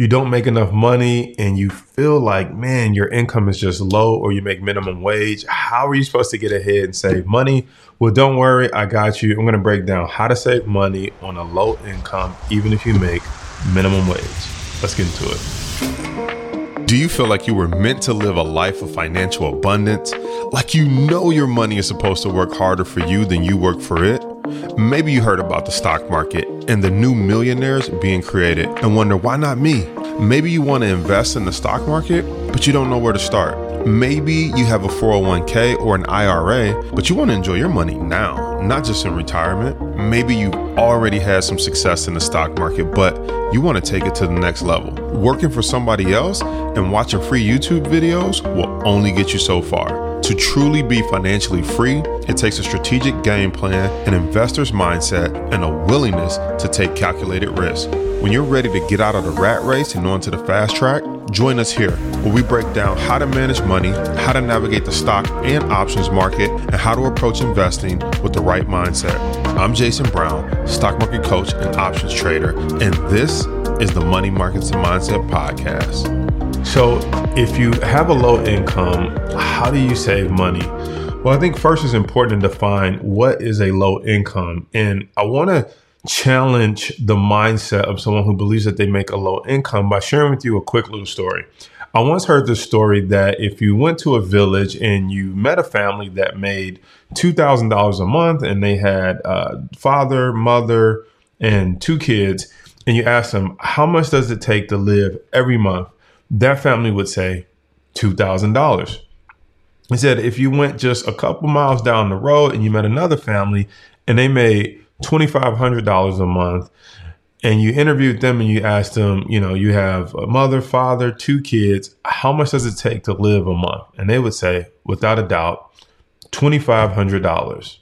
you don't make enough money and you feel like, man, your income is just low or you make minimum wage, how are you supposed to get ahead and save money? Well, don't worry, I got you. I'm going to break down how to save money on a low income, even if you make minimum wage. Let's get into it. Do you feel like you were meant to live a life of financial abundance? Like you know your money is supposed to work harder for you than you work for it? Maybe you heard about the stock market and the new millionaires being created and wonder why not me? Maybe you want to invest in the stock market, but you don't know where to start. Maybe you have a 401k or an IRA, but you want to enjoy your money now, not just in retirement. Maybe you've already had some success in the stock market, but you want to take it to the next level. Working for somebody else and watching free YouTube videos will only get you so far. To truly be financially free, it takes a strategic game plan, an investor's mindset, and a willingness to take calculated risk. When you're ready to get out of the rat race and onto the fast track, join us here where we break down how to manage money, how to navigate the stock and options market, and how to approach investing with the right mindset. I'm Jason Brown, stock market coach and options trader, and this is the Money Markets and Mindset Podcast. So, if you have a low income, how do you save money? Well, I think first it's important to define what is a low income. And I want to challenge the mindset of someone who believes that they make a low income by sharing with you a quick little story. I once heard the story that if you went to a village and you met a family that made $2,000 a month and they had a father, mother, and two kids, and you asked them, how much does it take to live every month? That family would say $2,000. He said if you went just a couple miles down the road and you met another family and they made $2,500 a month and you interviewed them and you asked them, you know, you have a mother, father, two kids, how much does it take to live a month? And they would say, without a doubt, $2,500.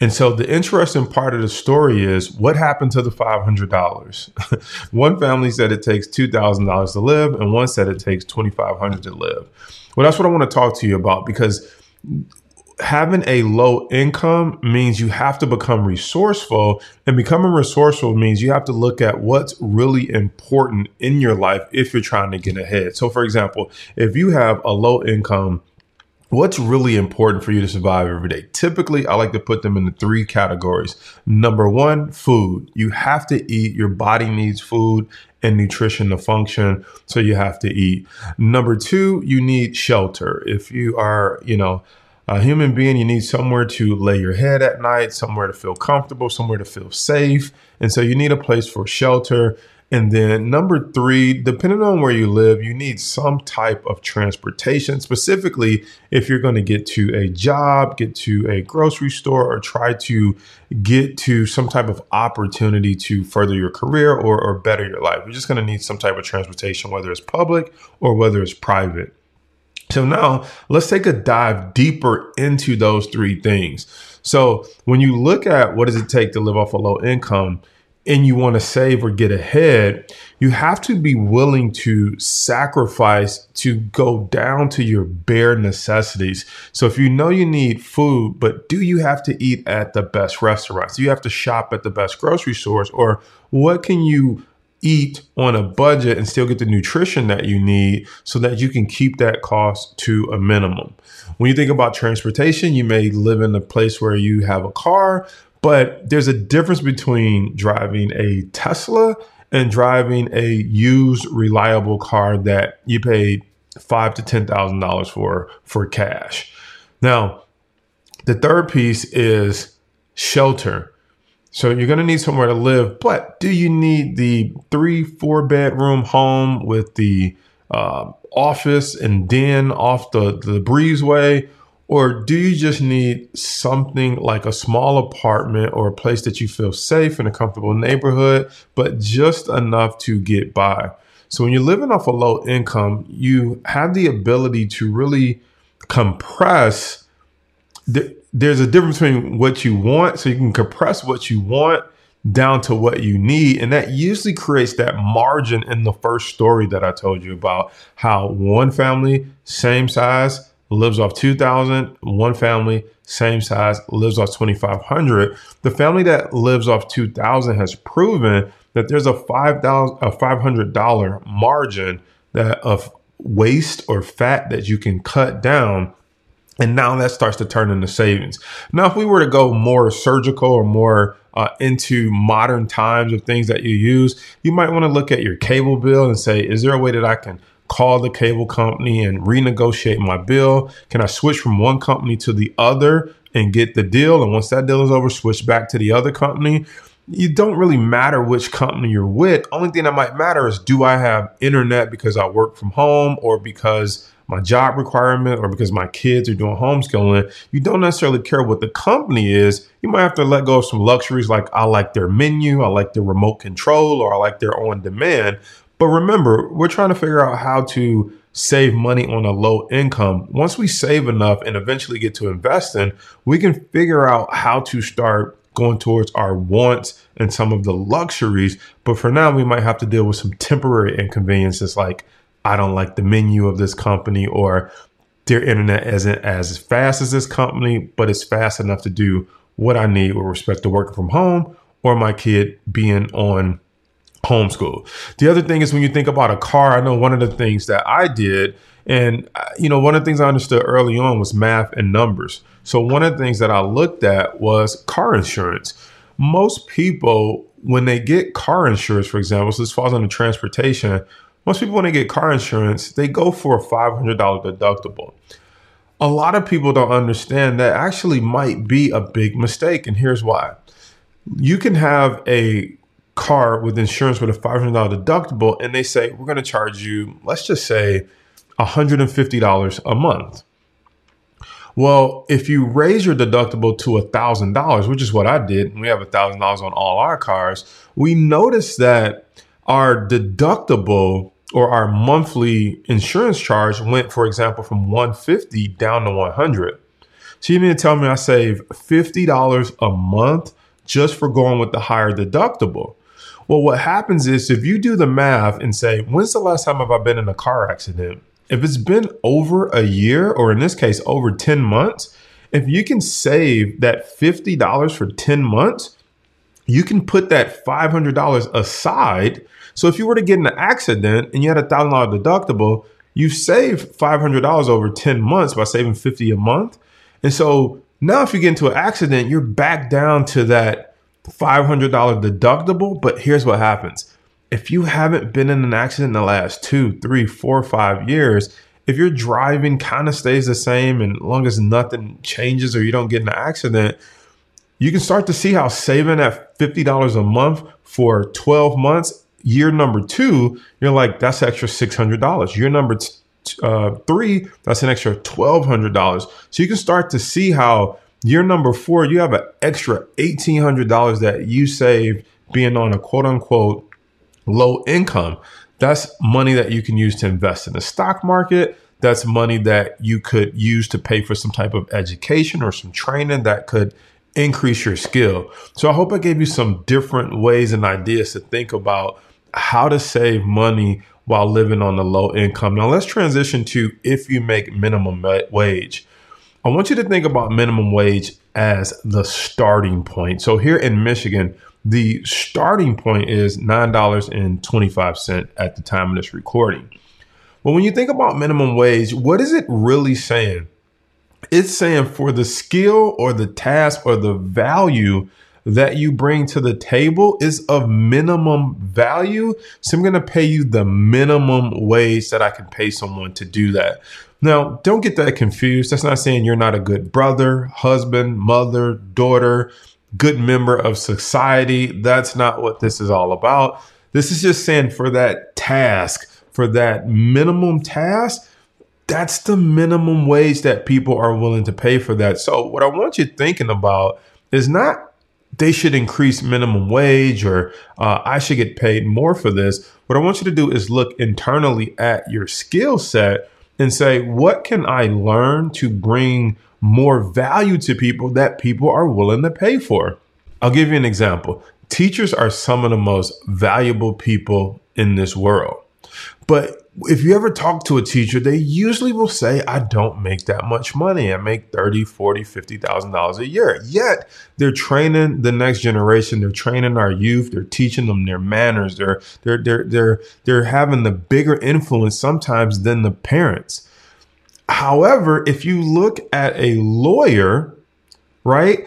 And so the interesting part of the story is what happened to the $500? one family said it takes $2,000 to live, and one said it takes 2,500 to live. Well, that's what I want to talk to you about because having a low income means you have to become resourceful and becoming resourceful means you have to look at what's really important in your life if you're trying to get ahead. So for example, if you have a low income What's really important for you to survive every day? Typically, I like to put them into three categories. Number one, food. You have to eat. Your body needs food and nutrition to function. So you have to eat. Number two, you need shelter. If you are, you know, a human being, you need somewhere to lay your head at night, somewhere to feel comfortable, somewhere to feel safe. And so you need a place for shelter. And then number three, depending on where you live, you need some type of transportation, specifically if you're going to get to a job, get to a grocery store, or try to get to some type of opportunity to further your career or, or better your life. You're just going to need some type of transportation, whether it's public or whether it's private. So now let's take a dive deeper into those three things. So when you look at what does it take to live off a low income, and you want to save or get ahead, you have to be willing to sacrifice to go down to your bare necessities. So if you know you need food, but do you have to eat at the best restaurants? Do you have to shop at the best grocery stores? Or what can you eat on a budget and still get the nutrition that you need so that you can keep that cost to a minimum? When you think about transportation, you may live in a place where you have a car, but there's a difference between driving a Tesla and driving a used reliable car that you paid five to ten thousand dollars for for cash. Now, the third piece is shelter. So you're going to need somewhere to live, but do you need the three, four bedroom home with the uh, office and den off the, the breezeway? Or do you just need something like a small apartment or a place that you feel safe in a comfortable neighborhood, but just enough to get by? So when you're living off a low income, you have the ability to really compress. There's a difference between what you want, so you can compress what you want down to what you need. And that usually creates that margin in the first story that I told you about how one family, same size, lives off 2000 one family same size lives off 2500 the family that lives off 2000 has proven that there's a five thousand a five hundred dollar margin that of waste or fat that you can cut down and now that starts to turn into savings. Now, if we were to go more surgical or more uh, into modern times of things that you use, you might want to look at your cable bill and say, is there a way that I can call the cable company and renegotiate my bill? Can I switch from one company to the other and get the deal? And once that deal is over, switch back to the other company. You don't really matter which company you're with. Only thing that might matter is do I have internet because I work from home or because my job requirement or because my kids are doing homeschooling, you don't necessarily care what the company is. You might have to let go of some luxuries like I like their menu, I like their remote control, or I like their on demand. But remember, we're trying to figure out how to save money on a low income. Once we save enough and eventually get to investing, we can figure out how to start going towards our wants and some of the luxuries. But for now, we might have to deal with some temporary inconveniences like I don't like the menu of this company or their internet isn't as fast as this company, but it's fast enough to do what I need with respect to working from home or my kid being on homeschool. The other thing is when you think about a car, I know one of the things that I did, and uh, you know, one of the things I understood early on was math and numbers. So one of the things that I looked at was car insurance. Most people, when they get car insurance, for example, so this falls under transportation, most people, when they get car insurance, they go for a $500 deductible. A lot of people don't understand that actually might be a big mistake. And here's why you can have a car with insurance with a $500 deductible, and they say, we're going to charge you, let's just say, $150 a month. Well, if you raise your deductible to $1,000, which is what I did, we have $1,000 on all our cars, we noticed that our deductible or our monthly insurance charge went, for example, from 150 down to 100. So you mean to tell me I save $50 a month just for going with the higher deductible? Well, what happens is if you do the math and say, when's the last time have I been in a car accident? If it's been over a year, or in this case, over 10 months, if you can save that $50 for 10 months, you can put that $500 aside so if you were to get in an accident and you had a thousand dollar deductible, you save five hundred dollars over ten months by saving fifty a month. And so now, if you get into an accident, you're back down to that five hundred dollar deductible. But here's what happens: if you haven't been in an accident in the last two, three, four, five years, if your driving kind of stays the same and long as nothing changes or you don't get in an accident, you can start to see how saving that $50 a month for 12 months year number two, you're like, that's extra $600. Year number t- uh, three, that's an extra $1,200. So you can start to see how year number four, you have an extra $1,800 that you save being on a quote unquote low income. That's money that you can use to invest in the stock market. That's money that you could use to pay for some type of education or some training that could increase your skill. So I hope I gave you some different ways and ideas to think about how to save money while living on a low income. Now, let's transition to if you make minimum wage. I want you to think about minimum wage as the starting point. So, here in Michigan, the starting point is $9.25 at the time of this recording. But when you think about minimum wage, what is it really saying? It's saying for the skill or the task or the value that you bring to the table is of minimum value. So I'm going to pay you the minimum wage that I can pay someone to do that. Now, don't get that confused. That's not saying you're not a good brother, husband, mother, daughter, good member of society. That's not what this is all about. This is just saying for that task, for that minimum task, that's the minimum wage that people are willing to pay for that. So, what I want you thinking about is not they should increase minimum wage or uh, I should get paid more for this. What I want you to do is look internally at your skill set and say, what can I learn to bring more value to people that people are willing to pay for? I'll give you an example. Teachers are some of the most valuable people in this world. But if you ever talk to a teacher, they usually will say, I don't make that much money. I make 30, 40, $50,000 a year. Yet they're training the next generation. They're training our youth. They're teaching them their manners. They're, they're, they're, they're, they're having the bigger influence sometimes than the parents. However, if you look at a lawyer, right?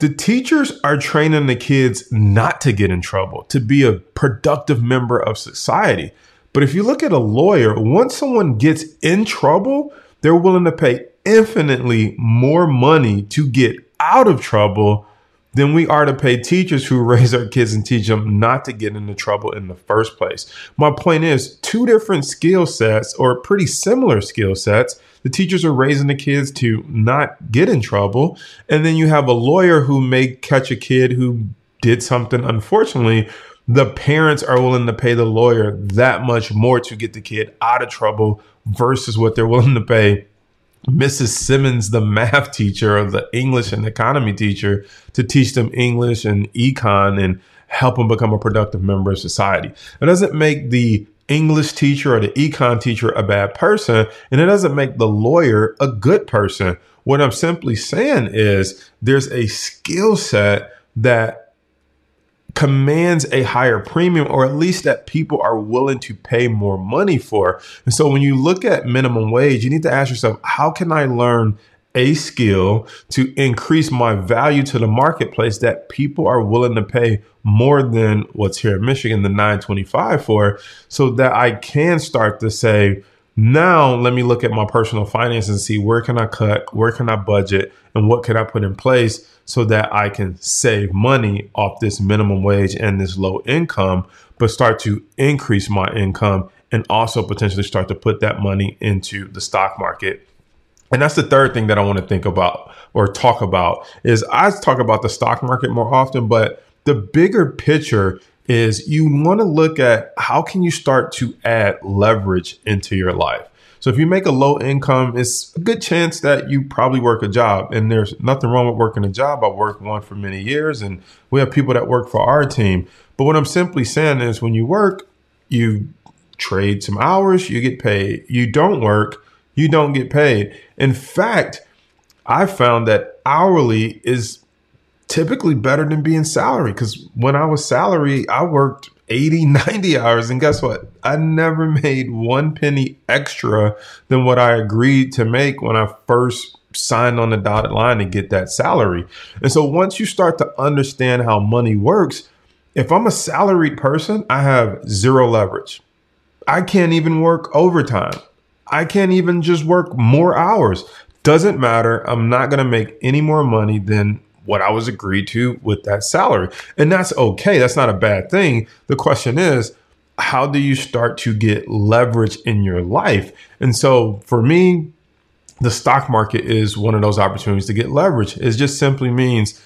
The teachers are training the kids not to get in trouble, to be a productive member of society. But if you look at a lawyer, once someone gets in trouble, they're willing to pay infinitely more money to get out of trouble than we are to pay teachers who raise our kids and teach them not to get into trouble in the first place. My point is, two different skill sets or pretty similar skill sets. The teachers are raising the kids to not get in trouble. And then you have a lawyer who may catch a kid who did something, unfortunately, the parents are willing to pay the lawyer that much more to get the kid out of trouble versus what they're willing to pay Mrs. Simmons, the math teacher or the English and economy teacher, to teach them English and econ and help them become a productive member of society. It doesn't make the English teacher or the econ teacher a bad person, and it doesn't make the lawyer a good person. What I'm simply saying is there's a skill set that commands a higher premium or at least that people are willing to pay more money for. And so when you look at minimum wage, you need to ask yourself, how can I learn a skill to increase my value to the marketplace that people are willing to pay more than what's here in Michigan, the 925 for, so that I can start to say, now let me look at my personal finances and see where can I cut, where can I budget, and what can I put in place so that I can save money off this minimum wage and this low income, but start to increase my income and also potentially start to put that money into the stock market. And that's the third thing that I want to think about or talk about is I talk about the stock market more often, but the bigger picture is you want to look at how can you start to add leverage into your life. So if you make a low income, it's a good chance that you probably work a job. And there's nothing wrong with working a job. I worked one for many years and we have people that work for our team. But what I'm simply saying is when you work, you trade some hours, you get paid. You don't work, you don't get paid. In fact, I found that hourly is typically better than being salary because when I was salary, I worked 80, 90 hours. And guess what? I never made one penny extra than what I agreed to make when I first signed on the dotted line to get that salary. And so once you start to understand how money works, if I'm a salaried person, I have zero leverage. I can't even work overtime. I can't even just work more hours. Doesn't matter. I'm not going to make any more money than what I was agreed to with that salary. And that's okay. That's not a bad thing. The question is, how do you start to get leverage in your life? And so for me, the stock market is one of those opportunities to get leverage. It just simply means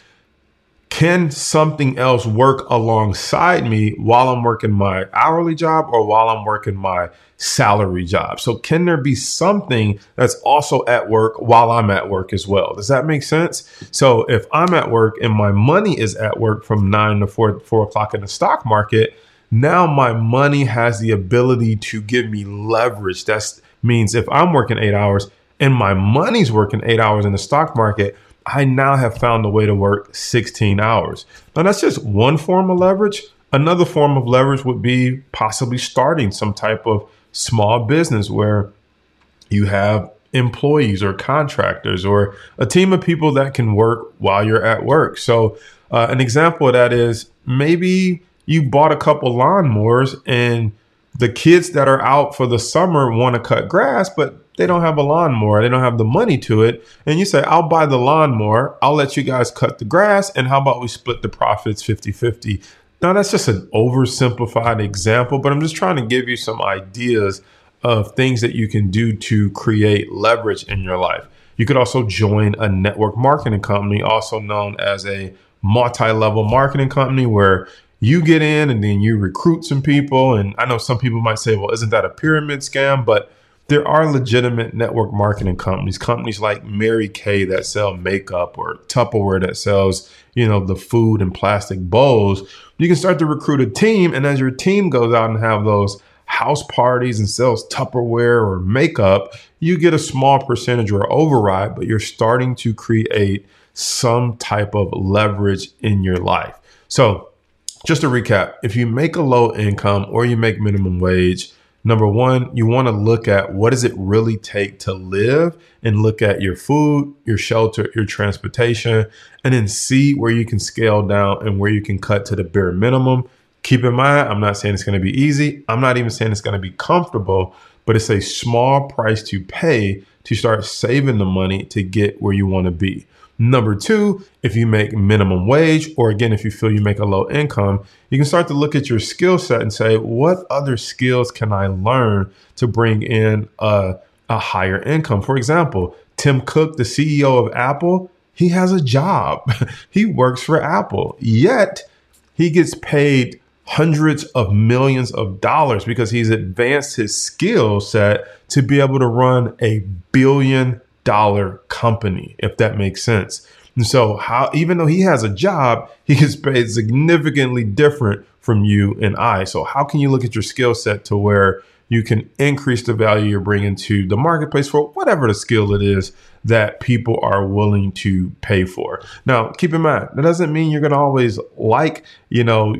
can something else work alongside me while I'm working my hourly job or while I'm working my salary job? So, can there be something that's also at work while I'm at work as well? Does that make sense? So, if I'm at work and my money is at work from nine to four, four o'clock in the stock market, now my money has the ability to give me leverage. That means if I'm working eight hours and my money's working eight hours in the stock market, I now have found a way to work 16 hours. Now, that's just one form of leverage. Another form of leverage would be possibly starting some type of small business where you have employees or contractors or a team of people that can work while you're at work. So, uh, an example of that is maybe you bought a couple lawnmowers and the kids that are out for the summer want to cut grass, but they don't have a lawnmower. They don't have the money to it. And you say, I'll buy the lawnmower. I'll let you guys cut the grass. And how about we split the profits 50 50? Now, that's just an oversimplified example, but I'm just trying to give you some ideas of things that you can do to create leverage in your life. You could also join a network marketing company, also known as a multi level marketing company, where you get in and then you recruit some people. And I know some people might say, well, isn't that a pyramid scam? But there are legitimate network marketing companies, companies like Mary Kay that sell makeup or Tupperware that sells, you know, the food and plastic bowls. You can start to recruit a team. And as your team goes out and have those house parties and sells Tupperware or makeup, you get a small percentage or override, but you're starting to create some type of leverage in your life. So, just to recap, if you make a low income or you make minimum wage, number one, you want to look at what does it really take to live and look at your food, your shelter, your transportation, and then see where you can scale down and where you can cut to the bare minimum. Keep in mind, I'm not saying it's going to be easy. I'm not even saying it's going to be comfortable, but it's a small price to pay to start saving the money to get where you want to be. Number two, if you make minimum wage, or again, if you feel you make a low income, you can start to look at your skill set and say, what other skills can I learn to bring in a, a higher income? For example, Tim Cook, the CEO of Apple, he has a job. he works for Apple, yet he gets paid hundreds of millions of dollars because he's advanced his skill set to be able to run a billion dollar company, if that makes sense. And so, how even though he has a job, he gets paid significantly different from you and I. So, how can you look at your skill set to where you can increase the value you're bringing to the marketplace for whatever the skill it is that people are willing to pay for? Now, keep in mind that doesn't mean you're going to always like, you know,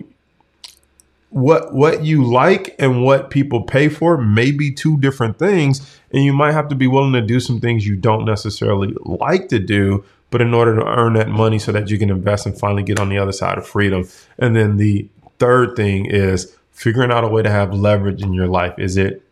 what what you like and what people pay for may be two different things and you might have to be willing to do some things you don't necessarily like to do but in order to earn that money so that you can invest and finally get on the other side of freedom. And then the third thing is figuring out a way to have leverage in your life. Is it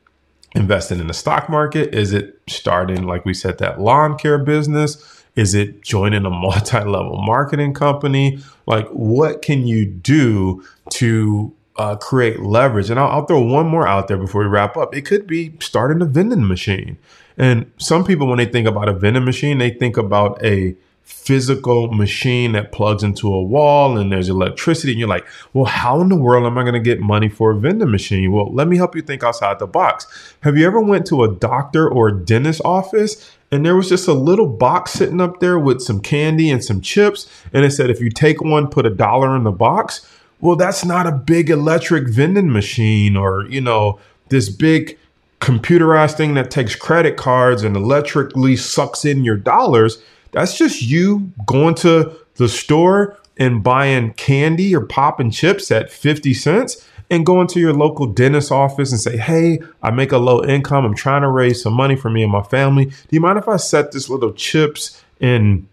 investing in the stock market? Is it starting like we said that lawn care business? Is it joining a multi-level marketing company? Like what can you do to uh, create leverage. And I'll, I'll throw one more out there before we wrap up. It could be starting a vending machine. And some people, when they think about a vending machine, they think about a physical machine that plugs into a wall and there's electricity and you're like well how in the world am i going to get money for a vending machine well let me help you think outside the box have you ever went to a doctor or a dentist office and there was just a little box sitting up there with some candy and some chips and it said if you take one put a dollar in the box well, that's not a big electric vending machine or, you know, this big computerized thing that takes credit cards and electrically sucks in your dollars. That's just you going to the store and buying candy or popping chips at 50 cents and going to your local dentist office and say, Hey, I make a low income. I'm trying to raise some money for me and my family. Do you mind if I set this little chips and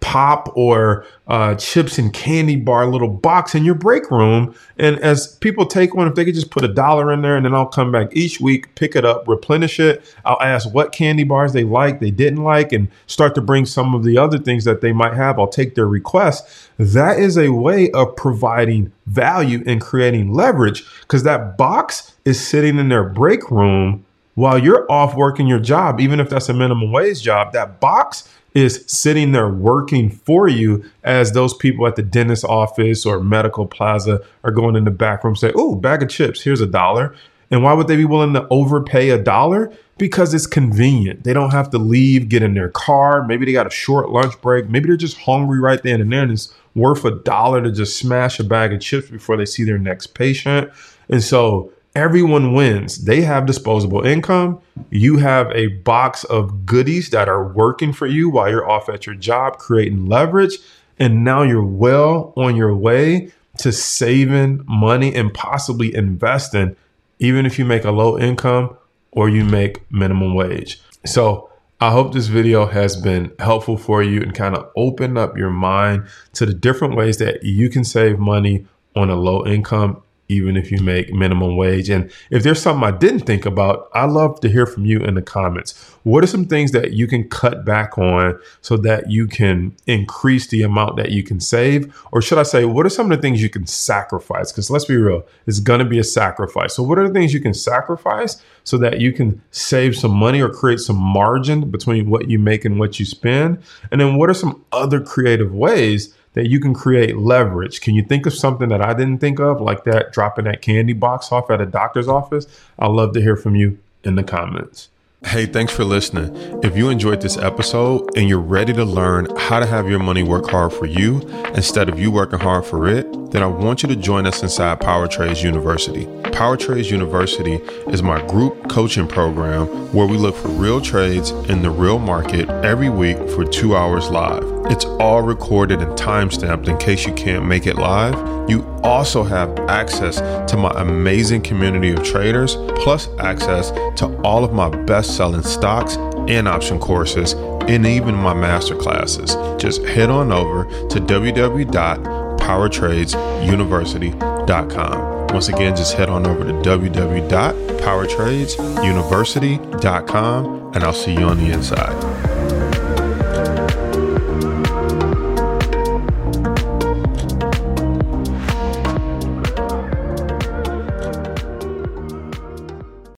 pop or uh, chips and candy bar little box in your break room. And as people take one, if they could just put a dollar in there and then I'll come back each week, pick it up, replenish it. I'll ask what candy bars they like, they didn't like, and start to bring some of the other things that they might have. I'll take their requests. That is a way of providing value and creating leverage because that box is sitting in their break room while you're off working your job, even if that's a minimum wage job. That box is sitting there working for you as those people at the dentist office or medical plaza are going in the back room say, Oh, bag of chips, here's a dollar. And why would they be willing to overpay a dollar? Because it's convenient. They don't have to leave, get in their car. Maybe they got a short lunch break. Maybe they're just hungry right then and there, and it's worth a dollar to just smash a bag of chips before they see their next patient. And so everyone wins. They have disposable income. You have a box of goodies that are working for you while you're off at your job, creating leverage. And now you're well on your way to saving money and possibly investing, even if you make a low income or you make minimum wage. So, I hope this video has been helpful for you and kind of open up your mind to the different ways that you can save money on a low income even if you make minimum wage. And if there's something I didn't think about, i love to hear from you in the comments. What are some things that you can cut back on so that you can increase the amount that you can save? Or should I say, what are some of the things you can sacrifice? Because let's be real, it's going to be a sacrifice. So, what are the things you can sacrifice so that you can save some money or create some margin between what you make and what you spend? And then, what are some other creative ways? That you can create leverage. Can you think of something that I didn't think of, like that dropping that candy box off at a doctor's office? I'd love to hear from you in the comments. Hey, thanks for listening. If you enjoyed this episode and you're ready to learn how to have your money work hard for you instead of you working hard for it, then I want you to join us inside Power Trades University. Power Trades University is my group coaching program where we look for real trades in the real market every week for two hours live. It's all recorded and time stamped in case you can't make it live. You also have access to my amazing community of traders, plus access to all of my best selling stocks and option courses, and even my master classes. Just head on over to www.powertradesuniversity.com. Once again, just head on over to www.powertradesuniversity.com, and I'll see you on the inside.